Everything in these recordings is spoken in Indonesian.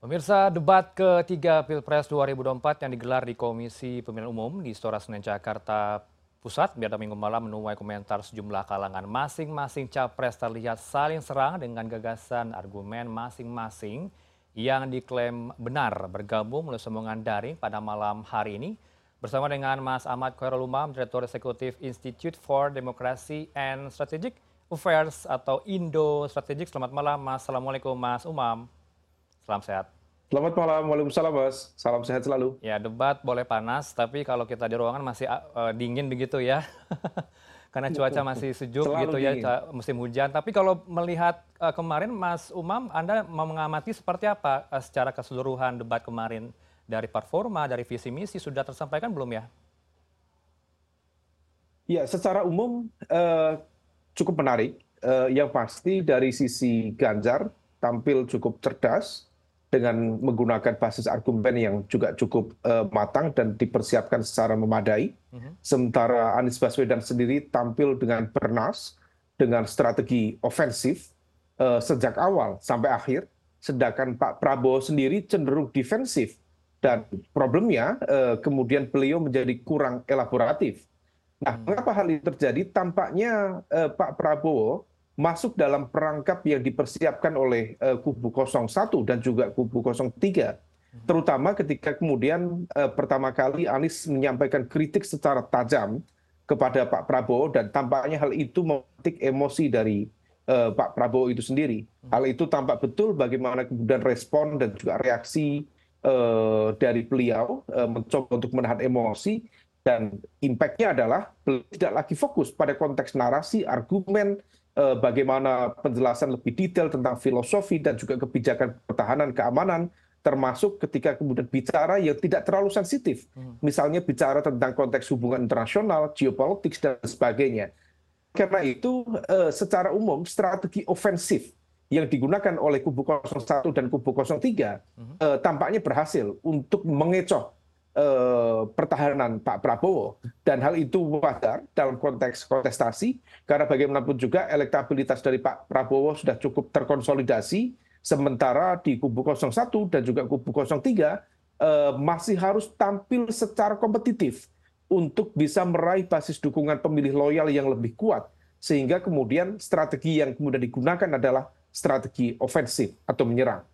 Pemirsa debat ketiga Pilpres 2024 yang digelar di Komisi Pemilihan Umum di Istora Senen Jakarta Pusat pada minggu malam menuai komentar sejumlah kalangan. Masing-masing capres terlihat saling serang dengan gagasan argumen masing-masing yang diklaim benar bergabung melalui sambungan daring pada malam hari ini bersama dengan Mas Ahmad Khairul Umam, Direktur Eksekutif Institute for Democracy and Strategic Affairs atau Indo Strategic. Selamat malam Mas. Assalamualaikum Mas Umam. Salam sehat. Selamat malam, Waalaikumsalam Mas. Salam sehat selalu. Ya, debat boleh panas, tapi kalau kita di ruangan masih uh, dingin begitu ya. Karena cuaca masih sejuk Selalu gitu ya, dingin. ya, musim hujan. Tapi kalau melihat uh, kemarin Mas Umam, Anda mengamati seperti apa uh, secara keseluruhan debat kemarin? Dari performa, dari visi misi, sudah tersampaikan belum ya? Ya, secara umum uh, cukup menarik. Uh, yang pasti dari sisi Ganjar, tampil cukup cerdas, dengan menggunakan basis argumen yang juga cukup uh, matang dan dipersiapkan secara memadai. Uh-huh. Sementara Anies Baswedan sendiri tampil dengan bernas, dengan strategi ofensif uh, sejak awal sampai akhir, sedangkan Pak Prabowo sendiri cenderung defensif. Dan problemnya uh, kemudian beliau menjadi kurang elaboratif. Nah, hmm. mengapa hal ini terjadi? Tampaknya uh, Pak Prabowo masuk dalam perangkap yang dipersiapkan oleh uh, kubu 01 dan juga kubu 03 terutama ketika kemudian uh, pertama kali Anies menyampaikan kritik secara tajam kepada Pak Prabowo dan tampaknya hal itu memetik emosi dari uh, Pak Prabowo itu sendiri. Hal itu tampak betul bagaimana kemudian respon dan juga reaksi uh, dari beliau uh, mencoba untuk menahan emosi dan impactnya adalah tidak lagi fokus pada konteks narasi, argumen, Eh, bagaimana penjelasan lebih detail tentang filosofi dan juga kebijakan pertahanan keamanan termasuk ketika kemudian bicara yang tidak terlalu sensitif hmm. misalnya bicara tentang konteks hubungan internasional geopolitik dan sebagainya karena itu eh, secara umum strategi ofensif yang digunakan oleh kubu 01 dan kubu 03 hmm. Eh, tampaknya berhasil untuk mengecoh Eh, pertahanan Pak Prabowo dan hal itu wajar dalam konteks kontestasi karena bagaimanapun juga elektabilitas dari Pak Prabowo sudah cukup terkonsolidasi sementara di kubu 01 dan juga kubu 03 eh, masih harus tampil secara kompetitif untuk bisa meraih basis dukungan pemilih loyal yang lebih kuat sehingga kemudian strategi yang kemudian digunakan adalah strategi ofensif atau menyerang.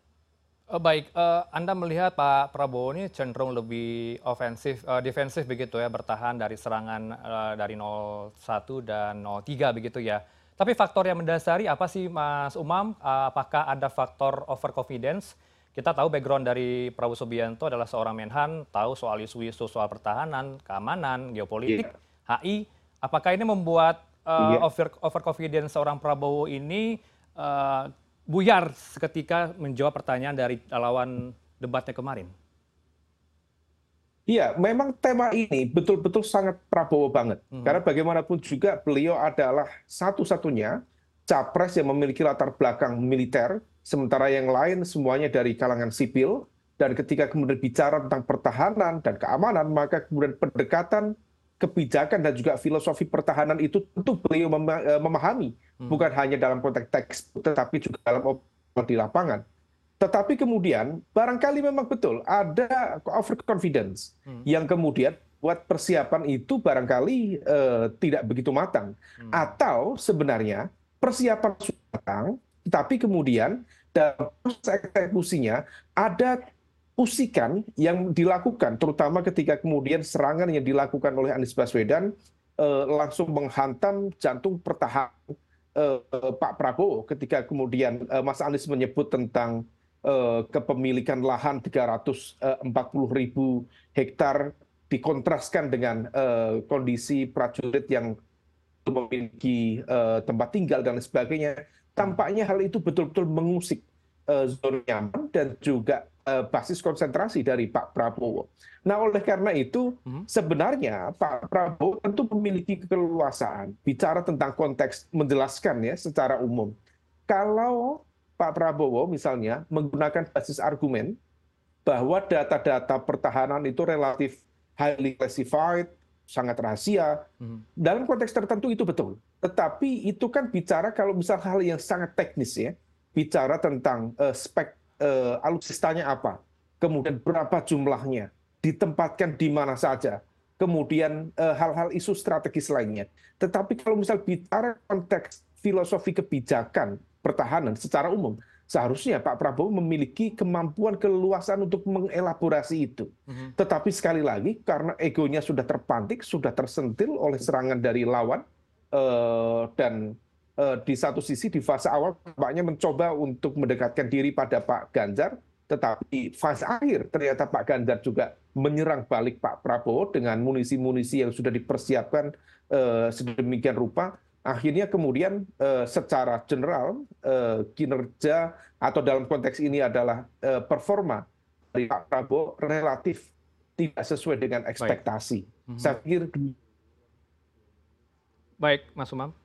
Uh, baik, uh, Anda melihat Pak Prabowo ini cenderung lebih ofensif, uh, defensif begitu ya, bertahan dari serangan uh, dari 01 dan 03 begitu ya. Tapi faktor yang mendasari apa sih Mas Umam? Uh, apakah ada faktor overconfidence? Kita tahu background dari Prabowo Subianto adalah seorang menhan, tahu soal isu-isu soal pertahanan, keamanan, geopolitik, yeah. HI. Apakah ini membuat uh, yeah. over overconfidence seorang Prabowo ini uh, buyar seketika menjawab pertanyaan dari lawan debatnya kemarin? Iya, memang tema ini betul-betul sangat Prabowo banget. Hmm. Karena bagaimanapun juga beliau adalah satu-satunya capres yang memiliki latar belakang militer, sementara yang lain semuanya dari kalangan sipil. Dan ketika kemudian bicara tentang pertahanan dan keamanan, maka kemudian pendekatan kebijakan dan juga filosofi pertahanan itu tentu beliau eh, memahami. Bukan hanya dalam konteks teks tetapi juga dalam di lapangan. Tetapi kemudian barangkali memang betul ada overconfidence hmm. yang kemudian buat persiapan itu barangkali uh, tidak begitu matang hmm. atau sebenarnya persiapan sudah matang tetapi kemudian dalam proses eksekusinya ada usikan yang dilakukan, terutama ketika kemudian serangan yang dilakukan oleh Anies Baswedan eh, langsung menghantam jantung pertahanan Pak Prabowo ketika kemudian eh, Mas Anies menyebut tentang eh, kepemilikan lahan 340 ribu hektar dikontraskan dengan eh, kondisi prajurit yang memiliki eh, tempat tinggal dan sebagainya. Tampaknya hal itu betul-betul mengusik eh, zona nyaman dan juga Eh, basis konsentrasi dari Pak Prabowo. Nah, oleh karena itu, hmm. sebenarnya Pak Prabowo tentu memiliki keleluasaan bicara tentang konteks menjelaskan ya secara umum. Kalau Pak Prabowo misalnya menggunakan basis argumen bahwa data-data pertahanan itu relatif highly classified, sangat rahasia. Hmm. Dalam konteks tertentu itu betul. Tetapi itu kan bicara kalau misal hal yang sangat teknis ya, bicara tentang uh, spek eh, alutsistanya apa, kemudian berapa jumlahnya, ditempatkan di mana saja, kemudian eh, hal-hal isu strategis lainnya. Tetapi kalau misal bicara konteks filosofi kebijakan pertahanan secara umum, seharusnya Pak Prabowo memiliki kemampuan keleluasan untuk mengelaborasi itu. Mhm. Tetapi sekali lagi karena egonya sudah terpantik, sudah tersentil oleh serangan dari lawan eh, dan di satu sisi di fase awal tampaknya mencoba untuk mendekatkan diri pada Pak Ganjar, tetapi fase akhir ternyata Pak Ganjar juga menyerang balik Pak Prabowo dengan munisi-munisi yang sudah dipersiapkan eh, sedemikian rupa akhirnya kemudian eh, secara general eh, kinerja atau dalam konteks ini adalah eh, performa dari Pak Prabowo relatif tidak sesuai dengan ekspektasi. Mhm. Saya pikir Baik, Mas Umam.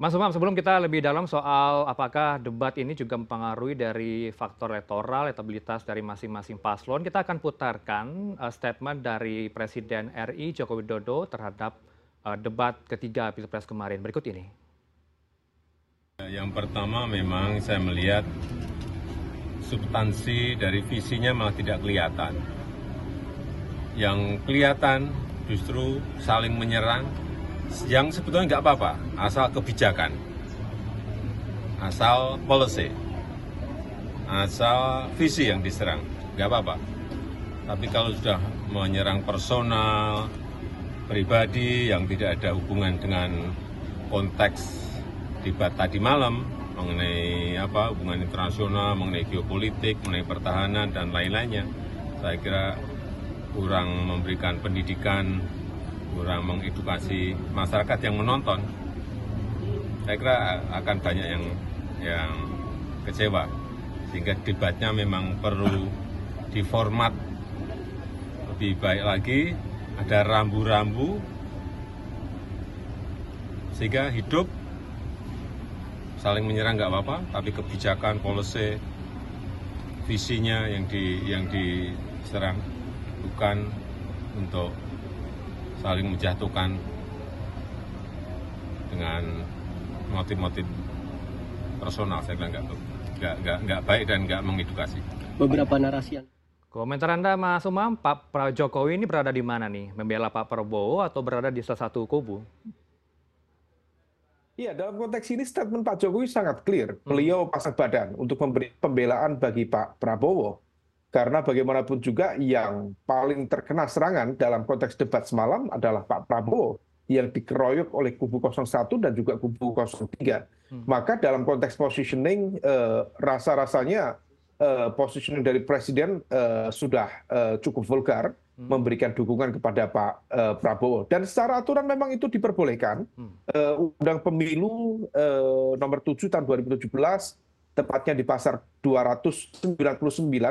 Mas Umam, sebelum kita lebih dalam soal apakah debat ini juga mempengaruhi dari faktor elektoral, elektabilitas dari masing-masing paslon, kita akan putarkan uh, statement dari Presiden RI Joko Widodo terhadap uh, debat ketiga Pilpres kemarin. Berikut ini. Yang pertama memang saya melihat substansi dari visinya malah tidak kelihatan. Yang kelihatan justru saling menyerang, yang sebetulnya nggak apa-apa, asal kebijakan, asal policy, asal visi yang diserang, nggak apa-apa. Tapi kalau sudah menyerang personal, pribadi yang tidak ada hubungan dengan konteks debat tadi malam mengenai apa hubungan internasional, mengenai geopolitik, mengenai pertahanan dan lain-lainnya, saya kira kurang memberikan pendidikan, kurang mengedukasi masyarakat yang menonton. Saya kira akan banyak yang yang kecewa, sehingga debatnya memang perlu diformat lebih baik lagi, ada rambu-rambu sehingga hidup saling menyerang nggak apa-apa, tapi kebijakan, policy, visinya yang di yang diserang bukan untuk saling menjatuhkan dengan motif-motif personal saya kira nggak baik dan nggak mengedukasi. beberapa narasi yang Komentar Anda, Mas Umam, Pak Pra- Jokowi ini berada di mana nih? Membela Pak Prabowo atau berada di salah satu kubu? Iya, dalam konteks ini statement Pak Jokowi sangat clear. Beliau pasang badan untuk memberi pembelaan bagi Pak Prabowo. Karena bagaimanapun juga yang paling terkena serangan dalam konteks debat semalam adalah Pak Prabowo yang dikeroyok oleh kubu 01 dan juga kubu 03. Maka dalam konteks positioning, eh, rasa-rasanya eh, positioning dari Presiden eh, sudah eh, cukup vulgar, memberikan dukungan kepada Pak Prabowo. Dan secara aturan memang itu diperbolehkan. Eh, Undang Pemilu nomor 7 tahun 2017 tepatnya di pasar 299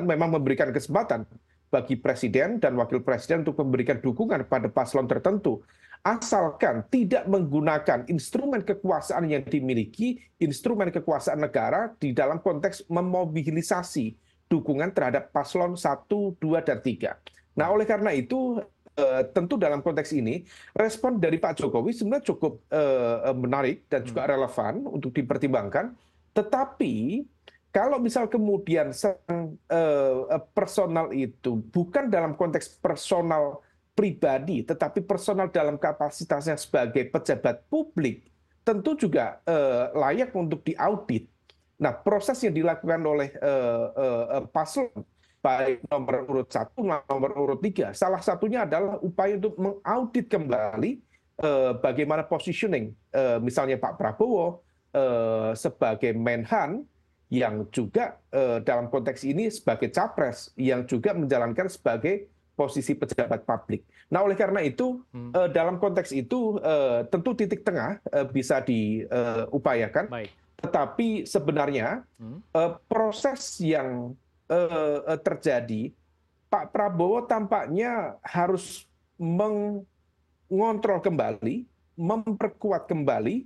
memang memberikan kesempatan bagi presiden dan wakil presiden untuk memberikan dukungan pada paslon tertentu asalkan tidak menggunakan instrumen kekuasaan yang dimiliki instrumen kekuasaan negara di dalam konteks memobilisasi dukungan terhadap paslon 1, 2, dan 3. Nah, oleh karena itu eh, tentu dalam konteks ini respon dari Pak Jokowi sebenarnya cukup eh, menarik dan juga relevan untuk dipertimbangkan. Tetapi kalau misal kemudian eh, eh, personal itu bukan dalam konteks personal pribadi, tetapi personal dalam kapasitasnya sebagai pejabat publik, tentu juga eh, layak untuk diaudit. Nah, proses yang dilakukan oleh eh, eh, eh, paslon baik nomor urut satu nomor urut tiga, salah satunya adalah upaya untuk mengaudit kembali bagaimana positioning, misalnya Pak Prabowo sebagai Menhan yang juga eh, dalam konteks ini sebagai capres yang juga menjalankan sebagai posisi pejabat publik. Nah, oleh karena itu eh, dalam konteks itu eh, tentu titik tengah eh, bisa diupayakan, Baik. tetapi sebenarnya Hmm. eh, proses yang eh, eh, terjadi, Pak Prabowo tampaknya harus mengontrol kembali, memperkuat kembali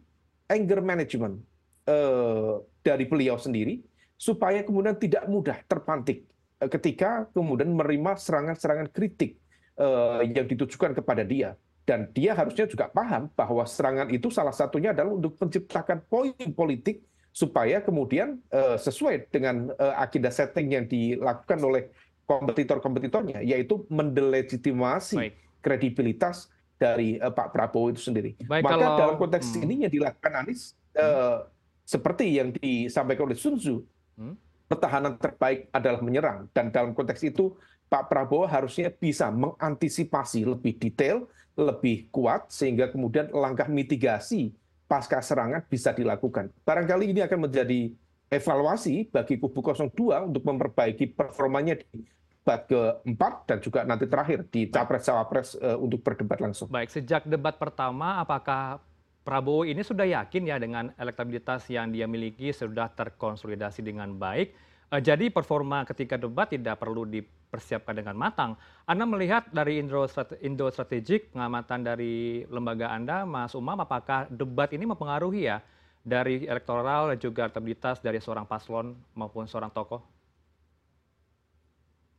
anger management eh, dari beliau sendiri, supaya kemudian tidak mudah terpantik eh, ketika kemudian menerima serangan-serangan kritik eh, yang ditujukan kepada dia. dan dia harusnya juga paham bahwa serangan itu salah satunya adalah untuk menciptakan poin politik supaya kemudian uh, sesuai dengan uh, agenda setting yang dilakukan oleh kompetitor-kompetitornya, yaitu mendelegitimasi Baik. kredibilitas dari uh, Pak Prabowo itu sendiri. Baik, Maka kalau, dalam konteks hmm. ini yang dilakukan Anies uh, seperti yang disampaikan oleh Sun Tzu, hmm? pertahanan terbaik adalah menyerang. Dan dalam konteks itu Pak Prabowo harusnya bisa mengantisipasi lebih detail, lebih kuat, sehingga kemudian langkah mitigasi pasca serangan bisa dilakukan. Barangkali ini akan menjadi evaluasi bagi kubu 02 untuk memperbaiki performanya di debat keempat dan juga nanti terakhir di capres-cawapres uh, untuk berdebat langsung. Baik, sejak debat pertama, apakah Prabowo ini sudah yakin ya dengan elektabilitas yang dia miliki sudah terkonsolidasi dengan baik? Eh, jadi performa ketika debat tidak perlu dipersiapkan dengan matang. Anda melihat dari Indo, Indo Strategik, pengamatan dari lembaga Anda, Mas Umam, apakah debat ini mempengaruhi ya dari elektoral dan juga elektabilitas dari seorang paslon maupun seorang tokoh?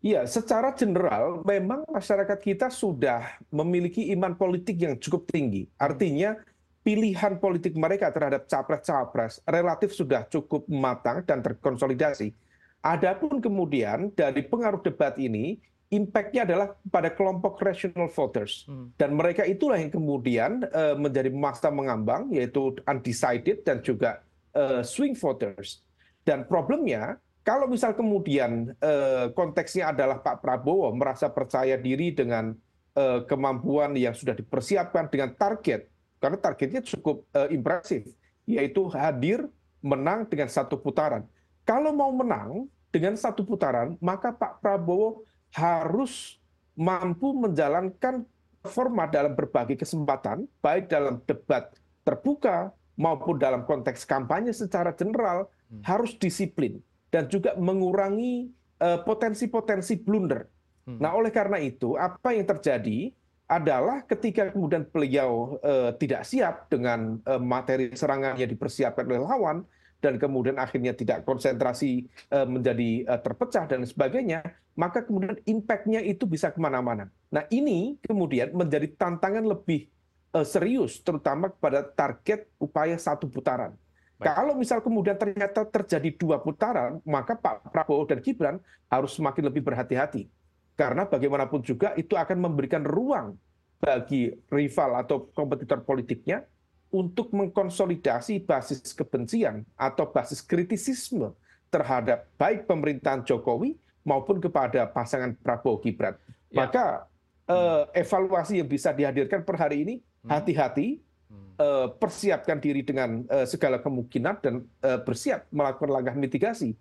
Iya, secara general memang masyarakat kita sudah memiliki iman politik yang cukup tinggi. Artinya pilihan politik mereka terhadap capres-capres relatif sudah cukup matang dan terkonsolidasi Adapun kemudian dari pengaruh debat ini, impact-nya adalah pada kelompok rational voters. Hmm. Dan mereka itulah yang kemudian uh, menjadi masa mengambang, yaitu undecided dan juga uh, swing voters. Dan problemnya, kalau misal kemudian uh, konteksnya adalah Pak Prabowo merasa percaya diri dengan uh, kemampuan yang sudah dipersiapkan dengan target, karena targetnya cukup uh, impresif, yaitu hadir menang dengan satu putaran. Kalau mau menang, dengan satu putaran, maka Pak Prabowo harus mampu menjalankan format dalam berbagai kesempatan, baik dalam debat terbuka maupun dalam konteks kampanye secara general, hmm. harus disiplin dan juga mengurangi eh, potensi-potensi blunder. Hmm. Nah, oleh karena itu, apa yang terjadi adalah ketika kemudian beliau uh, tidak siap dengan uh, materi serangan yang dipersiapkan oleh lawan, dan kemudian akhirnya tidak konsentrasi menjadi terpecah dan sebagainya, maka kemudian impact-nya itu bisa ke mana-mana. Nah ini kemudian menjadi tantangan lebih serius, terutama kepada target upaya satu putaran. Kalau misal kemudian ternyata terjadi dua putaran, maka Pak Prabowo dan Gibran harus semakin lebih berhati-hati. Karena bagaimanapun juga itu akan memberikan ruang bagi rival atau kompetitor politiknya untuk mengkonsolidasi basis kebencian atau basis kritisisme terhadap baik pemerintahan Jokowi maupun kepada pasangan Prabowo Gibran. Ya. Maka eh, evaluasi yang bisa dihadirkan per hari ini hmm. hati-hati, hmm. Eh, persiapkan diri dengan eh, segala kemungkinan dan eh, bersiap melakukan langkah mitigasi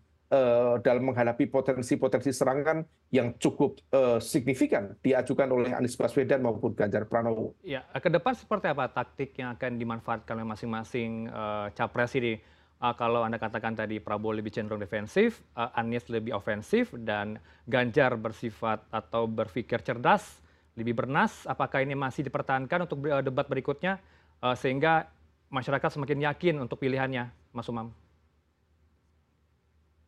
dalam menghadapi potensi-potensi serangan yang cukup uh, signifikan diajukan oleh Anies Baswedan maupun Ganjar Pranowo. Ya, ke depan seperti apa taktik yang akan dimanfaatkan oleh masing-masing uh, capres ini? Uh, kalau Anda katakan tadi Prabowo lebih cenderung defensif, uh, Anies lebih ofensif, dan Ganjar bersifat atau berpikir cerdas, lebih bernas, apakah ini masih dipertahankan untuk debat berikutnya sehingga masyarakat semakin yakin untuk pilihannya, Mas Umam?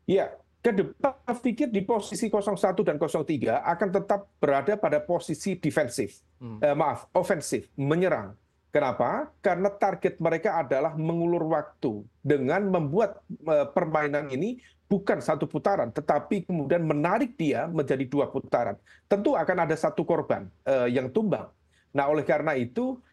Ya, ke depan pikir di posisi 01 dan 03 akan tetap berada pada posisi defensif, hmm. eh, maaf, ofensif, menyerang. Kenapa? Karena target mereka adalah mengulur waktu dengan membuat eh, permainan ini bukan satu putaran, tetapi kemudian menarik dia menjadi dua putaran. Tentu akan ada satu korban eh, yang tumbang. Nah, oleh karena itu Eh,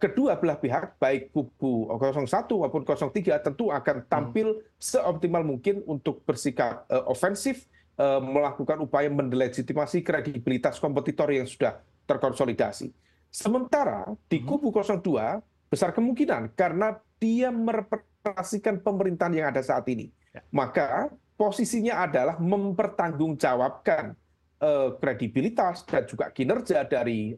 kedua belah pihak, baik kubu 01 maupun 03 tentu akan tampil hmm. seoptimal mungkin untuk bersikap uh, ofensif, uh, melakukan upaya mendelegitimasi kredibilitas kompetitor yang sudah terkonsolidasi. Sementara di hmm. kubu 02 besar kemungkinan karena dia merepresentasikan pemerintahan yang ada saat ini, ya. maka posisinya adalah mempertanggungjawabkan kredibilitas dan juga kinerja dari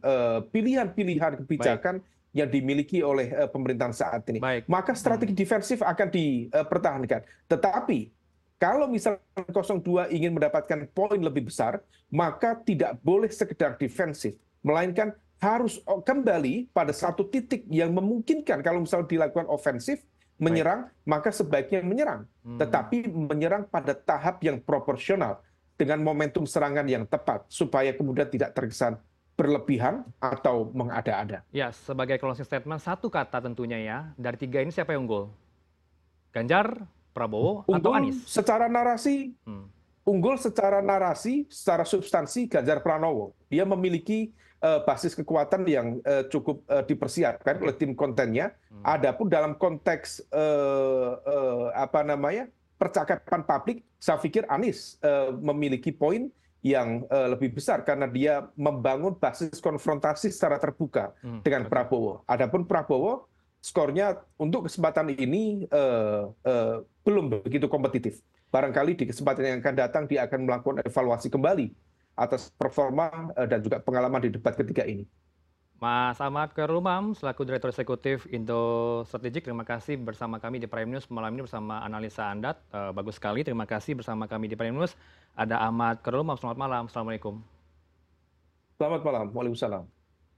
pilihan-pilihan kebijakan Baik yang dimiliki oleh uh, pemerintahan saat ini. Baik. Maka strategi hmm. defensif akan dipertahankan. Tetapi kalau misalnya 02 ingin mendapatkan poin lebih besar, maka tidak boleh sekedar defensif, melainkan harus kembali pada satu titik yang memungkinkan kalau misalnya dilakukan ofensif, menyerang, Baik. maka sebaiknya menyerang. Hmm. Tetapi menyerang pada tahap yang proporsional dengan momentum serangan yang tepat supaya kemudian tidak terkesan berlebihan atau mengada-ada. Ya, sebagai closing statement, satu kata tentunya ya, dari tiga ini siapa yang unggul? Ganjar, Prabowo, atau Unggul Anies? secara narasi, Hmm. unggul secara narasi, secara substansi Ganjar Pranowo. Dia memiliki eh, basis kekuatan yang eh, cukup eh, dipersiapkan oleh tim kontennya. Adapun dalam konteks eh, eh, apa namanya percakapan publik, saya pikir Anies eh, memiliki poin yang eh, lebih besar karena dia membangun basis konfrontasi secara terbuka Hmm, dengan. Prabowo. Adapun Prabowo skornya untuk kesempatan ini eh, eh, belum begitu kompetitif. Barangkali di kesempatan yang akan datang dia akan melakukan evaluasi kembali atas performa eh, dan juga pengalaman di debat ketiga ini. Mas Ahmad Khairul selaku Direktur Eksekutif Indo Strategik, terima kasih bersama kami di Prime News malam ini bersama analisa Anda. Eh, bagus sekali, terima kasih bersama kami di Prime News. Ada Ahmad Khairul selamat malam. Assalamualaikum. Selamat malam. Waalaikumsalam.